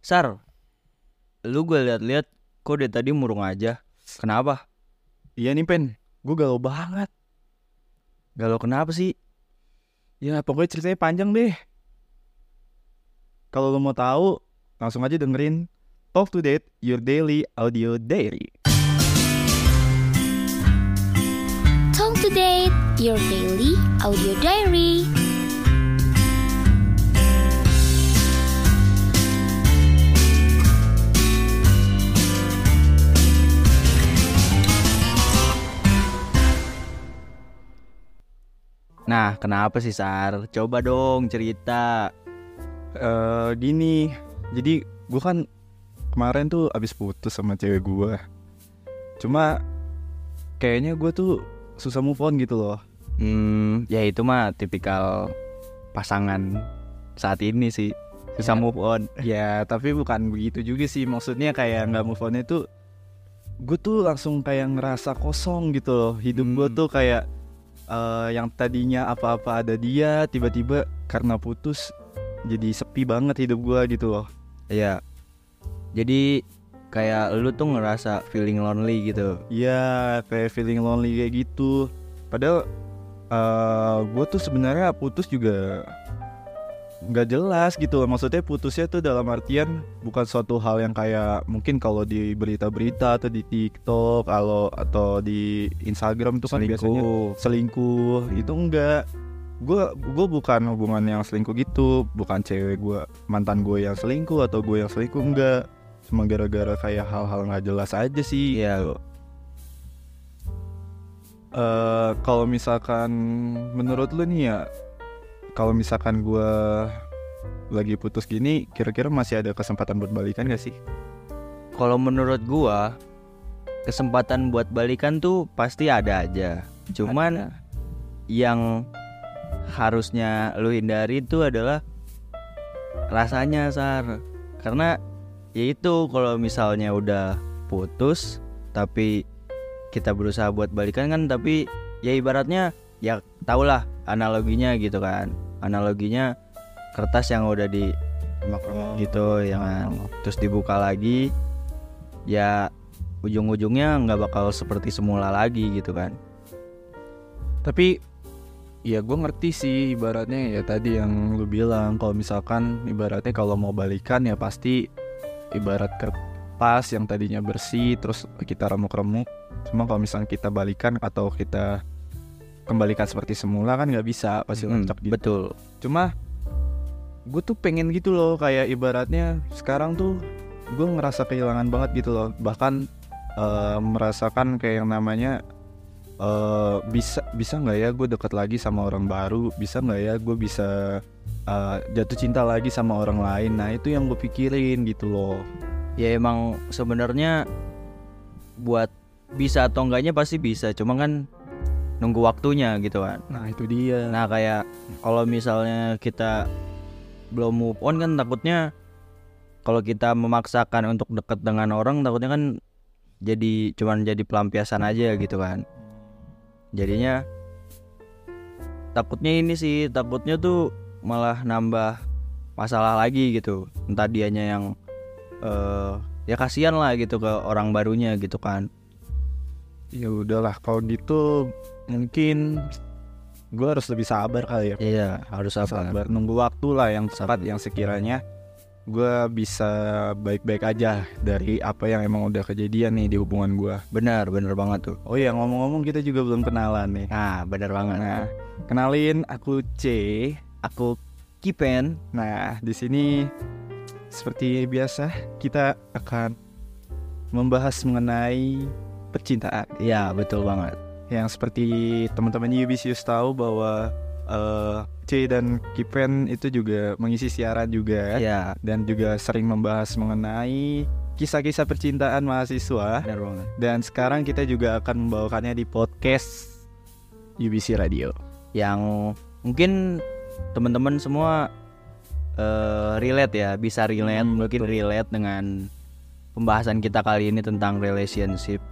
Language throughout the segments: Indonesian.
Sar, lu gue liat-liat kok dari tadi murung aja. Kenapa? Iya nih Pen, gue galau banget. Galau kenapa sih? Ya pokoknya ceritanya panjang deh. Kalau lo mau tahu, langsung aja dengerin Talk to Date, your daily audio diary. Talk to Date, your daily audio diary. Nah, kenapa sih Sar? Coba dong cerita. Eh gini, jadi gue kan kemarin tuh abis putus sama cewek gue. Cuma kayaknya gue tuh susah move on gitu loh. Hmm, ya itu mah tipikal pasangan saat ini sih. Susah Ya. move on. Ya tapi bukan begitu juga sih. Maksudnya kayak nggak move onnya tuh gue tuh langsung kayak ngerasa kosong gitu loh. Hidup gue Hmm. tuh kayak eh, yang tadinya apa-apa ada dia, tiba-tiba karena putus jadi sepi banget hidup gue gitu loh. Iya. Jadi kayak lu tuh ngerasa feeling lonely gitu. Iya, kayak feeling lonely kayak gitu. Padahal eh gue tuh sebenarnya putus juga nggak jelas gitu. loh. Maksudnya putusnya tuh dalam artian bukan suatu hal yang kayak mungkin kalau di berita-berita atau di TikTok, kalau atau di Instagram itu kan biasanya selingkuh. Itu enggak. Gue gue bukan hubungan yang selingkuh gitu, bukan cewek gue mantan gue yang selingkuh atau gue yang selingkuh enggak. Cuma gara-gara kayak hal-hal nggak jelas aja sih. Iya. eh kalau misalkan menurut lu nih ya kalau misalkan gua lagi putus gini kira-kira masih ada kesempatan buat balikan gak sih Kalau menurut gua kesempatan buat balikan tuh pasti ada aja. Cuman yang harusnya lu hindari itu adalah rasanya Sar. Karena ya itu kalau misalnya udah putus tapi kita berusaha buat balikan kan tapi ya ibaratnya ya tau lah analoginya gitu kan. Analoginya kertas yang udah di gitu yang terus dibuka lagi ya ujung-ujungnya nggak bakal seperti semula lagi gitu kan. Tapi ya gue ngerti sih ibaratnya ya tadi yang lu bilang kalau misalkan ibaratnya kalau mau balikan ya pasti ibarat kertas yang tadinya bersih terus kita remuk-remuk. Cuma kalau misalnya kita balikan atau kita kembalikan seperti semula kan nggak bisa pasti Hmm, gitu betul. Cuma gue tuh pengen gitu loh kayak ibaratnya sekarang tuh gue ngerasa kehilangan banget gitu loh. Bahkan eh, merasakan kayak yang namanya eh, bisa bisa nggak ya gue deket lagi sama orang baru? Bisa nggak ya gue bisa eh, jatuh cinta lagi sama orang lain? Nah itu yang gue pikirin gitu loh. Ya emang sebenarnya buat bisa atau enggaknya pasti bisa. Cuma kan nunggu waktunya gitu kan. Nah itu dia. Nah kayak kalau misalnya kita belum move on kan takutnya kalau kita memaksakan untuk deket dengan orang takutnya kan jadi cuman jadi pelampiasan aja gitu kan. Jadinya takutnya ini sih takutnya tuh malah nambah masalah lagi gitu. Entah dianya yang eh ya kasihan lah gitu ke orang barunya gitu kan ya udahlah kalau gitu mungkin gue harus lebih sabar kali ya. Iya harus apa sabar nunggu waktu lah yang tepat yang sekiranya gue bisa baik-baik aja dari apa yang emang udah kejadian nih di hubungan gue benar benar banget tuh. Oh ya ngomong-ngomong kita juga belum kenalan nih. Nah benar banget. Nah kenalin aku C aku Kipen. Nah di sini seperti biasa kita akan membahas mengenai percintaan iya betul banget. Yang seperti teman-teman Yubisius tahu bahwa eh, C dan Kipen itu juga mengisi siaran juga iya. dan juga sering membahas mengenai kisah-kisah percintaan mahasiswa. Benar banget. Dan sekarang kita juga akan membawakannya di podcast UBC Radio. yang mungkin teman-teman semua eh, relate ya bisa relate Hmm, mungkin betul. relate dengan pembahasan kita kali ini tentang relationship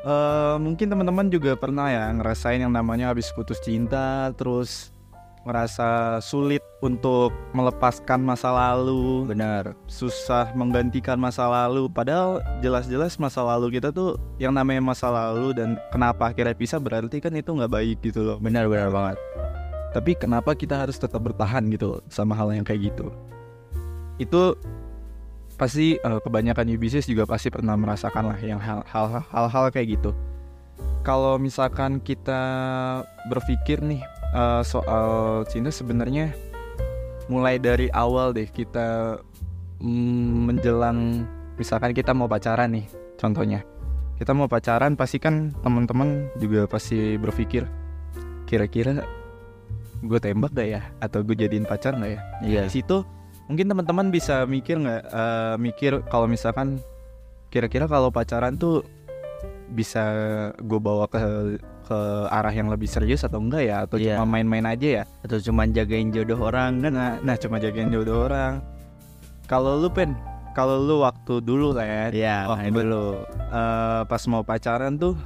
Eh, mungkin teman-teman juga pernah ya ngerasain yang namanya habis putus cinta terus ngerasa sulit untuk melepaskan masa lalu, benar susah menggantikan masa lalu. Padahal jelas-jelas masa lalu kita tuh yang namanya masa lalu dan kenapa akhirnya pisah berarti kan itu nggak baik gitu loh. benar benar banget Tapi kenapa kita harus tetap bertahan gitu loh sama hal yang kayak gitu? Itu pasti eh, kebanyakan newbies juga pasti pernah merasakan lah yang hal- hal- hal-hal kayak gitu. Kalau misalkan kita berpikir nih eh, soal cinta sebenarnya mulai dari awal deh kita mm, menjelang misalkan kita mau pacaran nih contohnya. Kita mau pacaran pasti kan teman-teman juga pasti berpikir kira-kira gue tembak gak ya? Atau gue jadiin pacar nggak ya? Iya. di situ mungkin teman-teman bisa mikir nggak eh, mikir kalau misalkan kira-kira kalau pacaran tuh bisa gue bawa ke ke arah yang lebih serius atau enggak ya? Atau Iya. cuma main-main aja ya? Atau cuman jagain jodoh orang? Kan nah nah cuma jagain jodoh orang. Kalau lu pen kalau lu waktu dulu lah ya Iya, waktu dulu. eh, pas mau pacaran tuh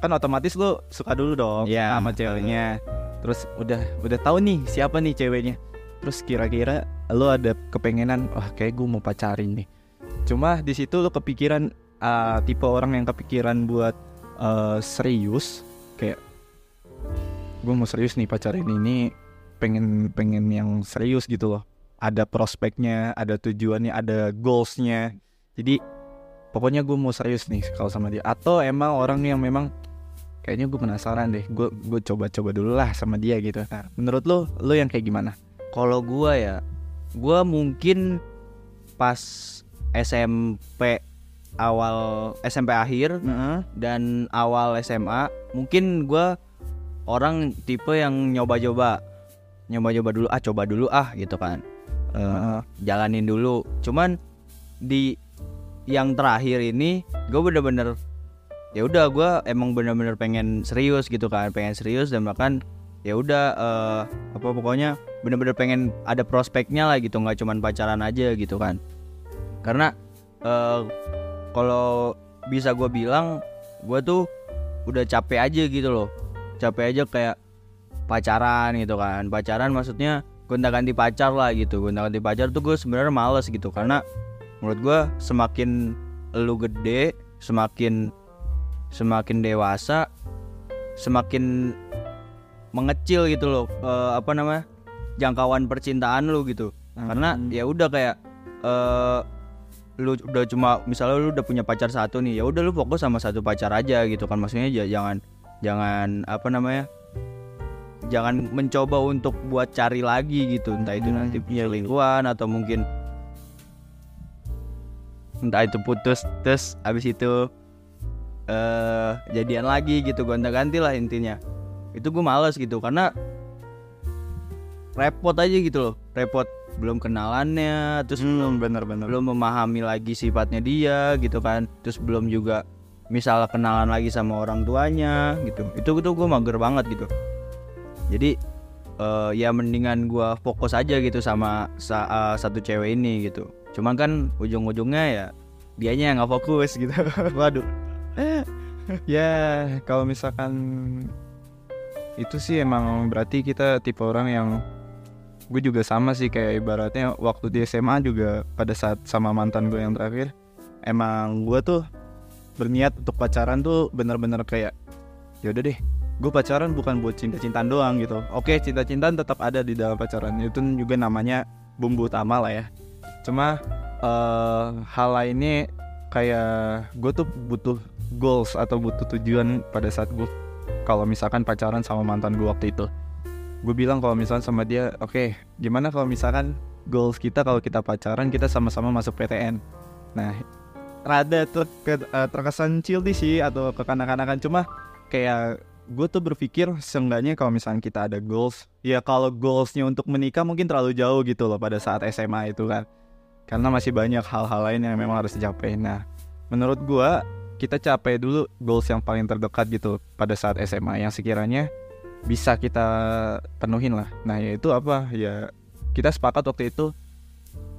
kan otomatis lu suka dulu dong Iya. sama ceweknya. Terus udah udah tahu nih siapa nih ceweknya terus kira-kira lu ada kepengenan wah kayak gue mau pacarin nih. Cuma di situ lu kepikiran eh, tipe orang yang kepikiran buat eh, serius kayak gue mau serius nih pacarin ini pengen pengen yang serius gitu loh. Ada prospeknya ada tujuannya ada goalsnya. Jadi pokoknya gue mau serius nih kalau sama dia. Atau emang orang yang memang kayaknya gue penasaran deh gue gue coba-coba dulu lah sama dia gitu. Nah menurut lo lo yang kayak gimana Kalau gua ya, gua mungkin pas SMP awal SMP akhir dan awal SMA, mungkin gua orang tipe yang nyoba-nyoba, nyoba-nyoba dulu ah coba dulu ah gitu kan, Eh, jalanin dulu. Cuman di yang terakhir ini, gue bener-bener ya udah gua emang bener-bener pengen serius gitu kan, pengen serius dan bahkan ya udah eh, apa pokoknya bener-bener pengen ada prospeknya lah gitu nggak cuman pacaran aja gitu kan. Karena eh, kalau bisa gue bilang gue tuh udah capek aja gitu loh. Capek aja kayak pacaran gitu kan. Pacaran maksudnya gonta ganti pacar lah gitu. Gonta ganti pacar tuh gue sebenarnya males gitu karena menurut gue semakin lu gede semakin semakin dewasa semakin mengecil gitu loh eh, apa namanya jangkauan percintaan lu gitu. Karena ya udah kayak eh lu udah cuma misalnya lu udah punya pacar satu nih ya udah lu fokus sama satu pacar aja gitu kan. Maksudnya ja- jangan jangan apa namanya jangan mencoba untuk buat cari lagi gitu. Entah itu Hmm, nanti iya, selingkuhan atau mungkin entah itu putus terus abis itu eh jadian lagi gitu gonta-ganti lah intinya. Itu gue males gitu karena repot aja gitu loh. Repot belum kenalannya terus belum bener-bener belum memahami lagi sifatnya dia gitu kan. Terus belum juga misalnya kenalan lagi sama orang tuanya gitu. Itu itu gue mager banget gitu. Jadi eh, ya mendingan gue fokus aja gitu sama sa- eh, satu cewek ini gitu. Cuman kan ujung-ujungnya ya dianya yang nggak fokus gitu. Waduh. Ya kalau misalkan itu sih emang berarti kita tipe orang yang gue juga sama sih kayak ibaratnya waktu di SMA juga pada saat sama mantan gue yang terakhir emang gue tuh berniat untuk pacaran tuh bener-bener kayak yaudah deh gue pacaran bukan buat cinta-cintaan doang gitu. Oke cinta-cintaan tetap ada di dalam pacaran. Itu juga namanya bumbu utama lah ya. Cuma eh, hal lainnya kayak gue tuh butuh goals atau butuh tujuan pada saat gue kalau misalkan pacaran sama mantan gue waktu itu gue bilang kalau misalkan sama dia oke gimana kalau misalkan goals kita kalau kita pacaran kita sama-sama masuk PTN nah rada ter- ke- eh, terkesan childish sih atau kekanak-kanakan. Cuma kayak gue tuh berpikir seenggaknya kalau misalkan kita ada goals ya kalau goalsnya untuk menikah mungkin terlalu jauh gitu loh pada saat SMA itu kan. Karena masih banyak hal-hal lain yang memang harus dicapai. Nah menurut gue kita capai dulu goals yang paling terdekat gitu pada saat SMA yang sekiranya bisa kita penuhin lah. Nah yaitu apa ya kita sepakat waktu itu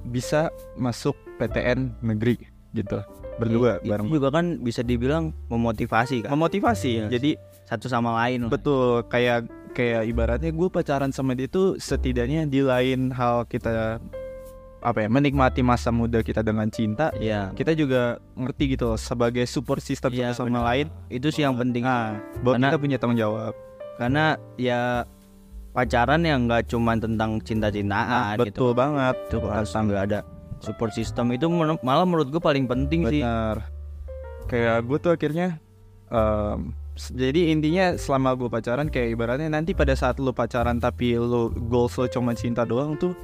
bisa masuk PTN negeri gitu berdua I- bareng itu juga kan bisa dibilang memotivasi kan memotivasi. Iya. Jadi satu sama lain lah. betul kayak kayak ibaratnya gue pacaran sama dia tuh setidaknya di lain hal kita apa ya menikmati masa muda kita dengan cinta Iya. kita juga ngerti gitu loh sebagai support system Iya, satu sama benar. lain Itu sih yang penting. nah bahwa Karena- kita punya tanggung jawab Karena ya pacaran yang nggak cuma tentang cinta-cintaan Nah, gitu. betul banget Itu harus nggak ada support system itu malah menurut gue paling penting sih. benar kayak gue tuh akhirnya s- jadi intinya selama gue pacaran kayak ibaratnya nanti pada saat lu pacaran tapi lu goals lo cuma cinta doang tuh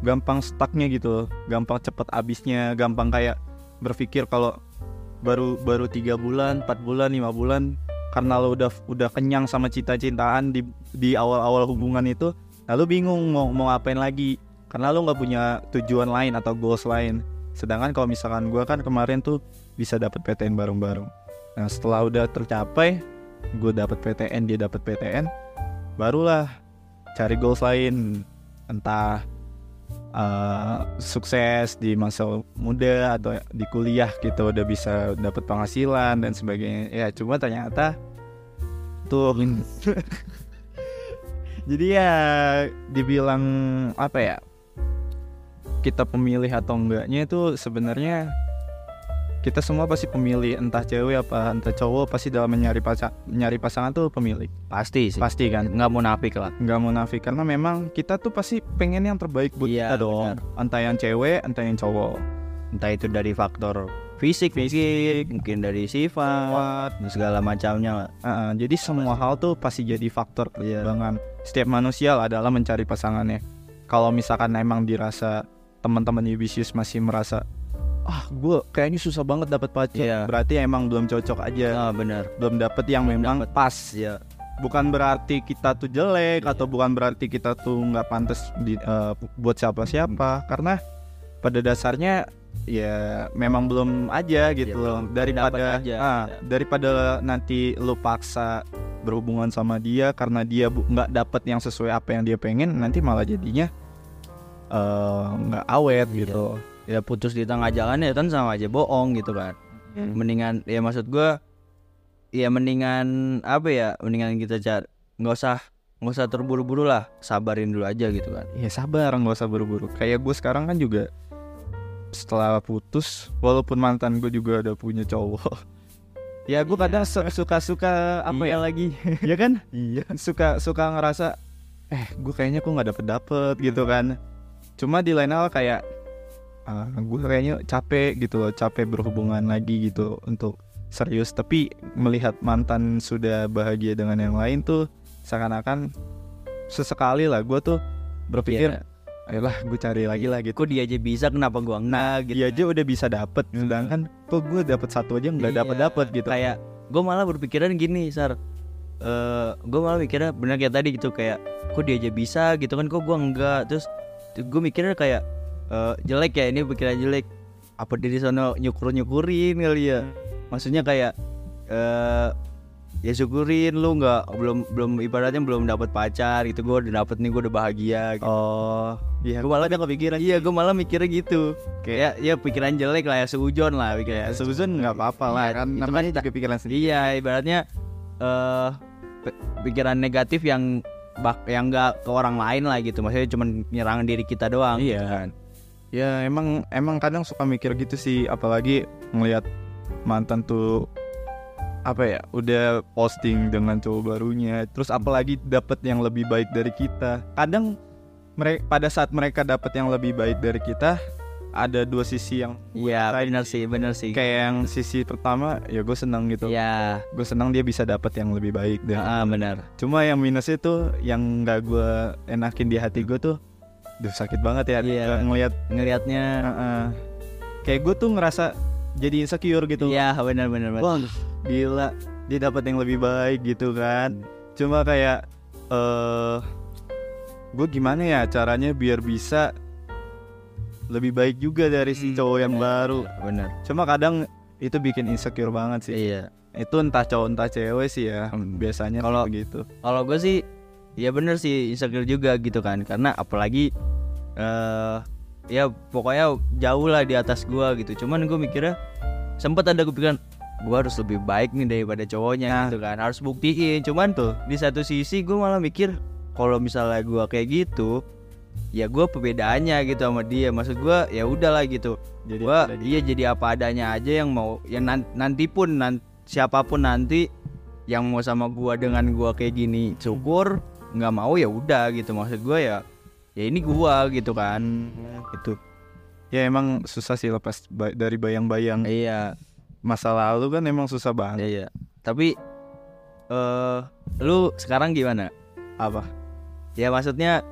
gampang stucknya gitu gampang cepet abisnya gampang kayak berpikir kalau baru baru tiga bulan empat bulan lima bulan karena lo udah udah kenyang sama cinta-cintaan di di awal-awal hubungan itu lalu bingung mau mau ngapain lagi. Karena lo nggak punya tujuan lain atau goals lain. Sedangkan kalau misalkan gue kan kemarin tuh bisa dapat PTN bareng-bareng. Nah setelah udah tercapai gue dapat PTN dia dapat PTN barulah cari goals lain. Entah eh, sukses di masa muda atau di kuliah gitu udah bisa dapat penghasilan dan sebagainya. Ya cuma ternyata tuh. Jadi ya dibilang apa ya kita pemilih atau enggaknya itu sebenarnya kita semua pasti pemilih entah cewek apa entah cowok pasti dalam mencari pasangan nyari pasangan tuh pemilih Pasti sih. pasti kan Nggak munafik lah. nggak munafik karena memang kita tuh pasti pengen yang terbaik buat Iya, kita dong benar. entah yang cewek entah yang cowok Entah itu dari faktor fisik, fisik, mungkin dari sifat, dan segala macamnya lah. Uh, jadi semua hal tuh pasti jadi faktor Iya. pertimbangan setiap manusia adalah mencari pasangannya kalau misalkan emang dirasa teman-teman Yubisius masih merasa ah gue kayaknya susah banget dapat pacar Iya. berarti emang belum cocok aja Ah benar. belum dapet yang memang pas Ya. bukan berarti kita tuh jelek atau bukan berarti kita tuh nggak pantas di, eh, buat siapa-siapa karena pada dasarnya ya memang belum aja gitu Ya, loh belum daripada dapet aja. ah, Ya. daripada nanti lu paksa berhubungan sama dia karena dia nggak dapet yang sesuai apa yang dia pengen nanti malah jadinya eh, nggak awet Iya. gitu ya putus di tengah jalan ya kan sama aja bohong gitu kan. Mendingan ya maksud gua ya mendingan apa ya mendingan kita cari nggak usah nggak usah terburu-buru lah sabarin dulu aja gitu kan. Ya sabar nggak usah buru-buru. Kayak gue sekarang kan juga setelah putus walaupun mantan gue juga udah punya cowok. Ya gue kadang su- suka-suka apa Iya. ya lagi? Ya kan? Iya. Suka suka ngerasa eh gue kayaknya kok nggak dapet dapet gitu kan. Cuma di lain hal kayak ah, gue kayaknya capek gitu loh capek berhubungan lagi gitu untuk serius. Tapi melihat mantan sudah bahagia dengan yang lain tuh seakan-akan sesekali lah gue tuh berpikir Iya. ayolah gue cari lagi lah gitu. Kok dia aja bisa kenapa gua enggak gitu. dia aja udah bisa dapet. Sedangkan kok gue dapet satu aja nggak Iya, dapet dapet gitu. kayak gue malah berpikiran gini sar. Eh gue malah mikirnya benar kayak tadi gitu kayak kok dia aja bisa gitu kan kok gue enggak. Terus gue mikirnya kayak eh, jelek ya ini pikiran jelek apa diri sono nyukur nyukurin kali ya maksudnya kayak eh ya syukurin lu nggak belum belum ibaratnya belum dapat pacar gitu gue udah dapet nih gue udah bahagia gitu. oh iya gue malah gak kepikiran iya gue malah mikirnya gitu kayak ya pikiran jelek lah ya seujon lah kayak Susan nggak apa-apa lah Iya, kan itu namanya kan juga pikiran sendiri Iya, ibaratnya eh pe- pikiran negatif yang bak yang enggak ke orang lain lah gitu. Maksudnya cuma nyerang diri kita doang. Iya. gitu kan. Ya emang emang kadang suka mikir gitu sih apalagi ngelihat mantan tuh apa ya udah posting dengan cowok barunya terus apalagi dapet yang lebih baik dari kita. Kadang mereka pada saat mereka dapet yang lebih baik dari kita ada dua sisi yang Iya, Rasain benar sih, benar sih. kayak yang sisi pertama ya gue senang gitu. Iya, gue senang dia bisa dapat yang lebih baik dan ah, benar. cuma yang minusnya tuh yang nggak gue enakin di hati gue tuh Duh sakit banget ya. Nggak ngelihat Ngelihatnya Heeh. kayak gue tuh ngerasa jadi insecure gitu Iya, benar benar benar. wah gila dia dapat yang lebih baik gitu kan cuma kayak eh gue gimana ya caranya biar bisa lebih baik juga dari si Hmm, cowok yang benar, baru Benar. cuma kadang itu bikin insecure banget sih Iya. itu entah cowok entah cewek sih ya Hmm. biasanya Kalau- begitu Kalau gue sih ya bener sih insecure juga gitu kan. Karena apalagi eh ya pokoknya jauh lah di atas gua gitu. Cuman gue mikirnya sempet ada kepikiran gue harus lebih baik nih daripada cowoknya Nah. gitu kan harus buktiin cuman Tuh. di satu sisi gue malah mikir kalau misalnya gue kayak gitu ya gue perbedaannya gitu sama dia maksud gue ya udahlah gitu Jadi di- iya jadi apa adanya aja yang mau yang nan- nanti pun nan- siapa pun nanti yang mau sama gua dengan gua kayak gini syukur nggak mau ya udah gitu. Maksud gua ya ya ini gua gitu kan. Itu ya emang susah sih lepas ba- dari bayang-bayang iya. masa lalu kan emang susah banget. Iya iya. Tapi eh lu sekarang gimana? Apa? Ya maksudnya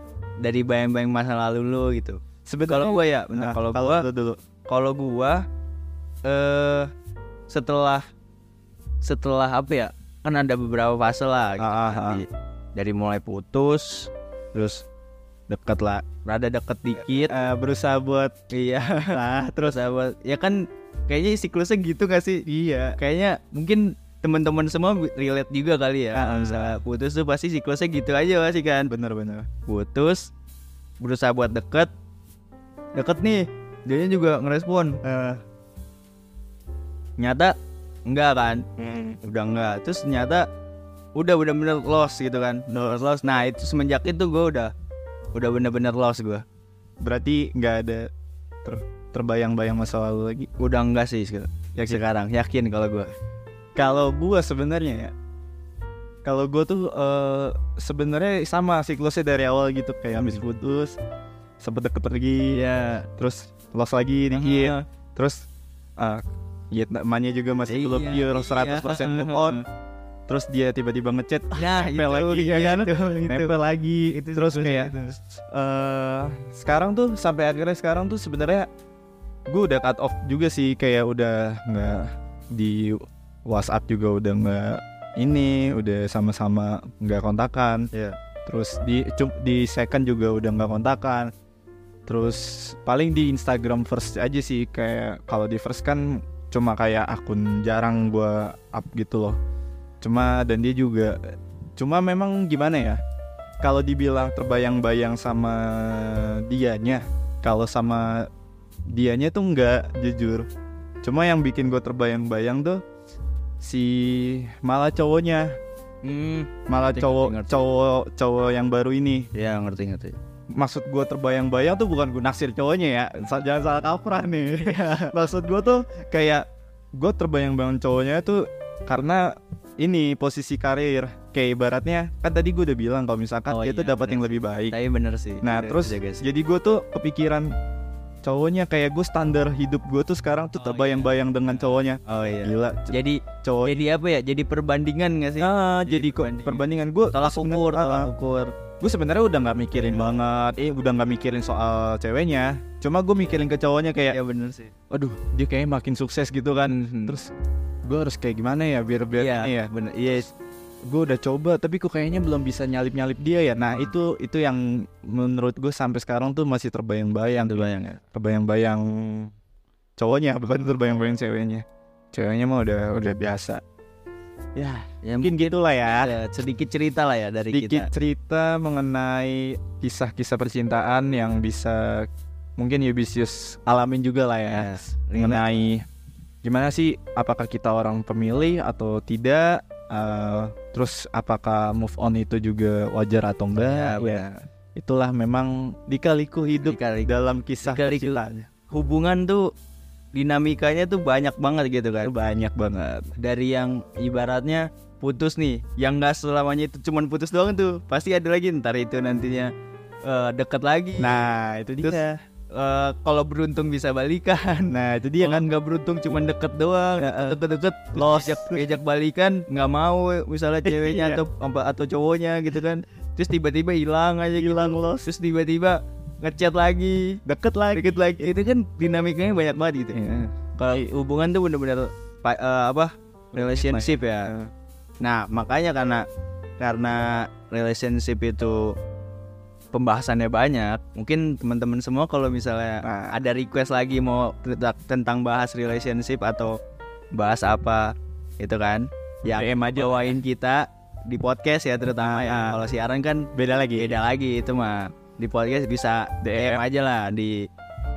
dari bayang-bayang masa lalu lu gitu. Sebenarnya kalau gua ya Nah, bentar, kalau gua lu dulu. kalau gua eh setelah setelah apa ya? Kan ada beberapa fase lah gitu. Ah, ah, ah. Dari- mulai putus terus deket lah rada deket dikit. Eh, berusaha buat iya. Lah terus? Apa ya kan kayaknya siklusnya gitu gak sih? Iya. Kayaknya mungkin teman-teman semua relate juga kali ya. Ah. misalnya putus tuh pasti siklusnya gitu aja pasti kan? Bener-bener putus berusaha buat deket. Deket nih dia juga ngerespon. Eh, nyata enggak kan? Hmm. udah enggak. Terus ternyata udah bener-bener lost gitu kan. Udah lost. Nah itu semenjak itu gue udah udah bener-bener lost gue berarti nggak ada ter- terbayang-bayang masa lalu lagi? Udah enggak sih sek- ya sekarang. Yakin kalau gue kalau gua sebenarnya ya kalau gua tuh eh, sebenarnya sama siklusnya dari awal gitu. Kayak habis putus sempet deket lagi ya terus lost lagi dikit. Terus ah ya namanya juga masih belum Iya, pure 100% move on terus dia tiba-tiba ngechat nah nempel lagi ya kan? nempel lagi. Terus kayak eh sekarang tuh sampai akhirnya sekarang tuh sebenarnya gue udah cut off juga sih kayak udah nggak di WhatsApp juga udah nggak ini udah sama-sama nggak kontakan. Iya. terus di di second juga udah nggak kontakan. Terus paling di Instagram first aja sih kayak kalau di first kan cuma kayak akun jarang gua up gitu loh cuma dan dia juga cuma memang gimana ya kalau dibilang terbayang-bayang sama dianya kalau sama dianya tuh enggak jujur. Cuma yang bikin gue terbayang-bayang tuh si malah cowoknya. Hmm malah Ngerti, cowok ngerti. cowok cowok yang baru ini. Ya ngerti ngerti. Maksud gue terbayang-bayang tuh bukan gue naksir cowoknya ya. Jangan salah kaprah nih. Maksud gue tuh kayak gue terbayang-bayang cowoknya tuh karena ini posisi karir. Kayak ibaratnya kan tadi gue udah bilang kalau misalkan Oh dia tuh iya, dapat bener. yang lebih baik. Tapi bener sih nah Bener terus sih. jadi gue tuh kepikiran cowoknya kayak gue standar hidup gue tuh sekarang tuh Oh, terbayang-bayang dengan cowoknya. Oh iya. Gila jadi cowok jadi apa ya? Jadi perbandingan gak sih? Ah jadi kok perbandingan. perbandingan. Gue tolak ukur tolak ukur gue sebenarnya udah nggak mikirin banget eh udah nggak mikirin soal ceweknya. Cuma gue mikirin ke cowoknya kayak ya bener sih. Aduh dia kayaknya makin sukses gitu kan. Mhm. terus gue harus kayak gimana ya biar biar iya ini ya bener. Iya gue udah coba tapi kok kayaknya belum bisa nyalip nyalip dia ya. Nah itu itu yang menurut gue sampai sekarang tuh masih terbayang-bayang. Terbayang ya? Terbayang-bayang cowoknya bukan terbayang-bayang ceweknya. Ceweknya mah udah udah biasa ya ya mungkin gitulah ya ada sedikit cerita lah ya dari sedikit kita cerita mengenai kisah-kisah percintaan yang bisa mungkin Yubisius alamin juga lah ya Yes. mengenai gimana sih apakah kita orang pemilih atau tidak eh, terus apakah move on itu juga wajar atau enggak Ya, ya itulah memang dikaliku hidup Dikaliku. dalam kisah Dikaliku. percintaan hubungan tuh dinamikanya tuh banyak banget gitu kan? Banyak banget. Dari yang ibaratnya putus nih yang nggak selamanya itu cuman putus doang tuh pasti ada lagi ntar itu nantinya eh, deket lagi. Nah itu Terus, dia. Eh, kalau beruntung bisa balikan. Nah itu dia kan nggak beruntung cuman deket doang. Deket-deket lost ejak, ejak balikan nggak mau misalnya Iya. ceweknya atau atau cowoknya gitu kan. Terus tiba-tiba hilang aja hilang lost. Terus tiba-tiba ngechat lagi. Deket lagi. Deket lagi. Itu kan dinamikanya banyak banget gitu. Iya. kalau hubungan tuh bener-bener eh, apa relationship ya. Nah makanya karena karena relationship itu pembahasannya banyak mungkin teman-teman semua kalau misalnya Nah. ada request lagi mau tenta- tentang bahas relationship atau bahas apa itu kan? Yang DM aja. kita di podcast ya terutama ya. Ah. kalau siaran kan beda lagi. beda lagi itu mah di podcast bisa DM aja lah di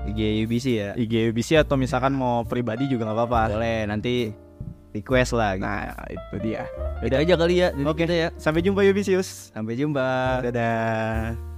IG UBC ya IG UBC atau misalkan mau pribadi juga nggak apa-apa boleh nanti request lah. Gitu. Nah, itu dia. Itu aja kali ya Oke. kita ya. Sampai jumpa Yubisius. Sampai jumpa. Dadah.